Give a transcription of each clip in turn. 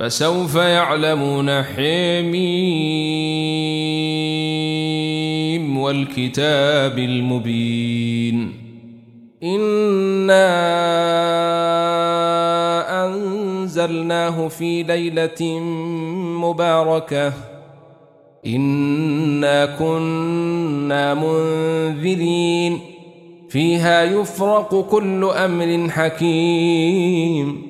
فسوف يعلمون حميم والكتاب المبين. إنا أنزلناه في ليلة مباركة. إنا كنا منذرين. فيها يفرق كل أمر حكيم.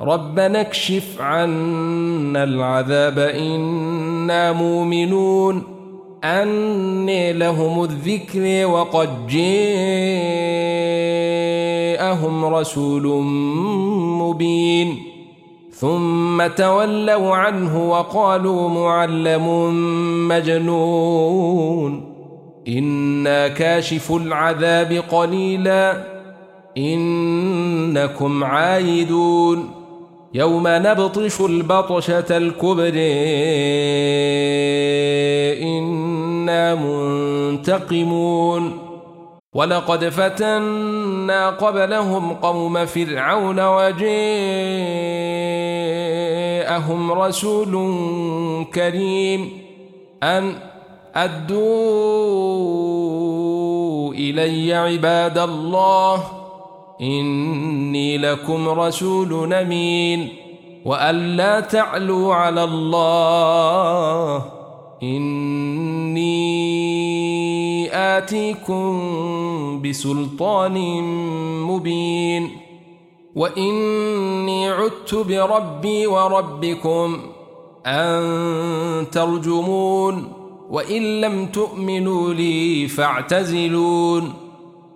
ربنا اكشف عنا العذاب إنا مؤمنون. أني لهم الذكر وقد جاءهم رسول مبين. ثم تولوا عنه وقالوا معلم مجنون. إنا كاشف العذاب قليلا. إنكم عايدون. يوم نبطش البطشة الكبر إنا منتقمون. ولقد فتنا قبلهم قوم فرعون وجاءهم رسول كريم أن أدوا إلي عباد الله إني لكم رسول أمين وأن لا تعلوا على الله. إني آتيكم بسلطان مبين وإني عدت بربي وربكم أن ترجمون وإن لم تؤمنوا لي فاعتزلون.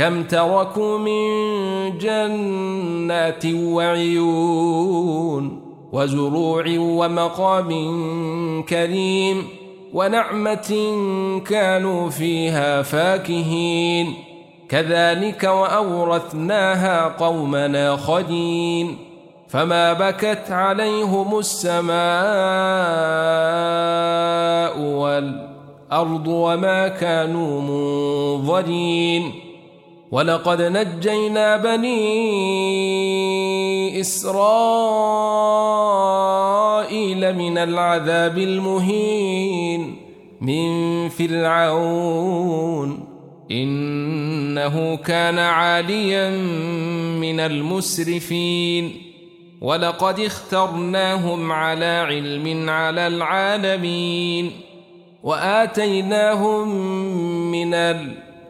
كم تركوا من جنات وعيون وزروع ومقام كريم ونعمة كانوا فيها فاكهين. كذلك وأورثناها قومنا خدين. فما بكت عليهم السماء والأرض وما كانوا منظرين. ولقد نجينا بني إسرائيل من العذاب المهين من فرعون إنه كان عاليا من المسرفين ولقد اخترناهم على علم على العالمين وآتيناهم من الأرض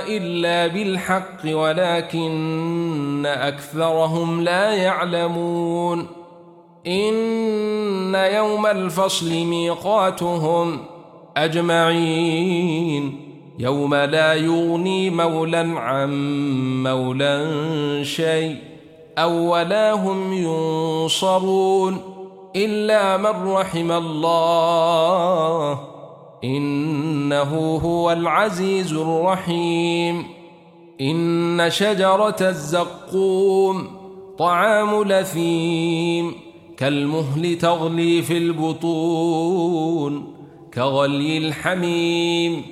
إلا بالحق ولكن أكثرهم لا يعلمون. إن يوم الفصل ميقاتهم أجمعين. يوم لا يغني مولا عن مولا شيء أو ولا هم ينصرون. إلا من رحم الله إنه هو العزيز الرحيم. إن شجرة الزقوم طعام لثيم كالمهل تغلي في البطون كغلي الحميم.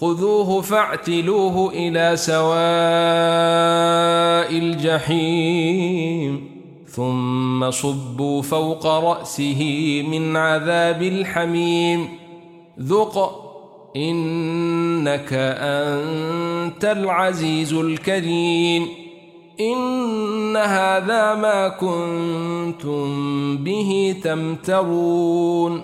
خذوه فاعتلوه إلى سواء الجحيم ثم صبوا فوق رأسه من عذاب الحميم. ذق إنك أنت العزيز الكريم. إن هذا ما كنتم به تمترون.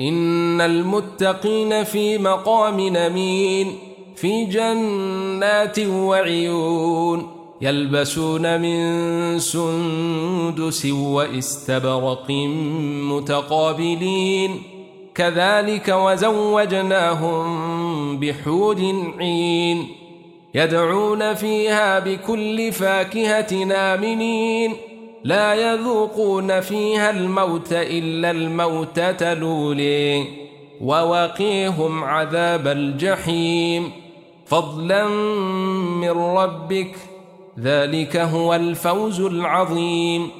إن المتقين في مقام نمين في جنات وعيون يلبسون من سندس واستبرق متقابلين. كذلك وزوجناهم بحور عين يدعون فيها بكل فاكهة آمنين. لا يذوقون فيها الموت إلا الموتة لولي ووقيهم عذاب الجحيم. فضلا من ربك ذلك هو الفوز العظيم.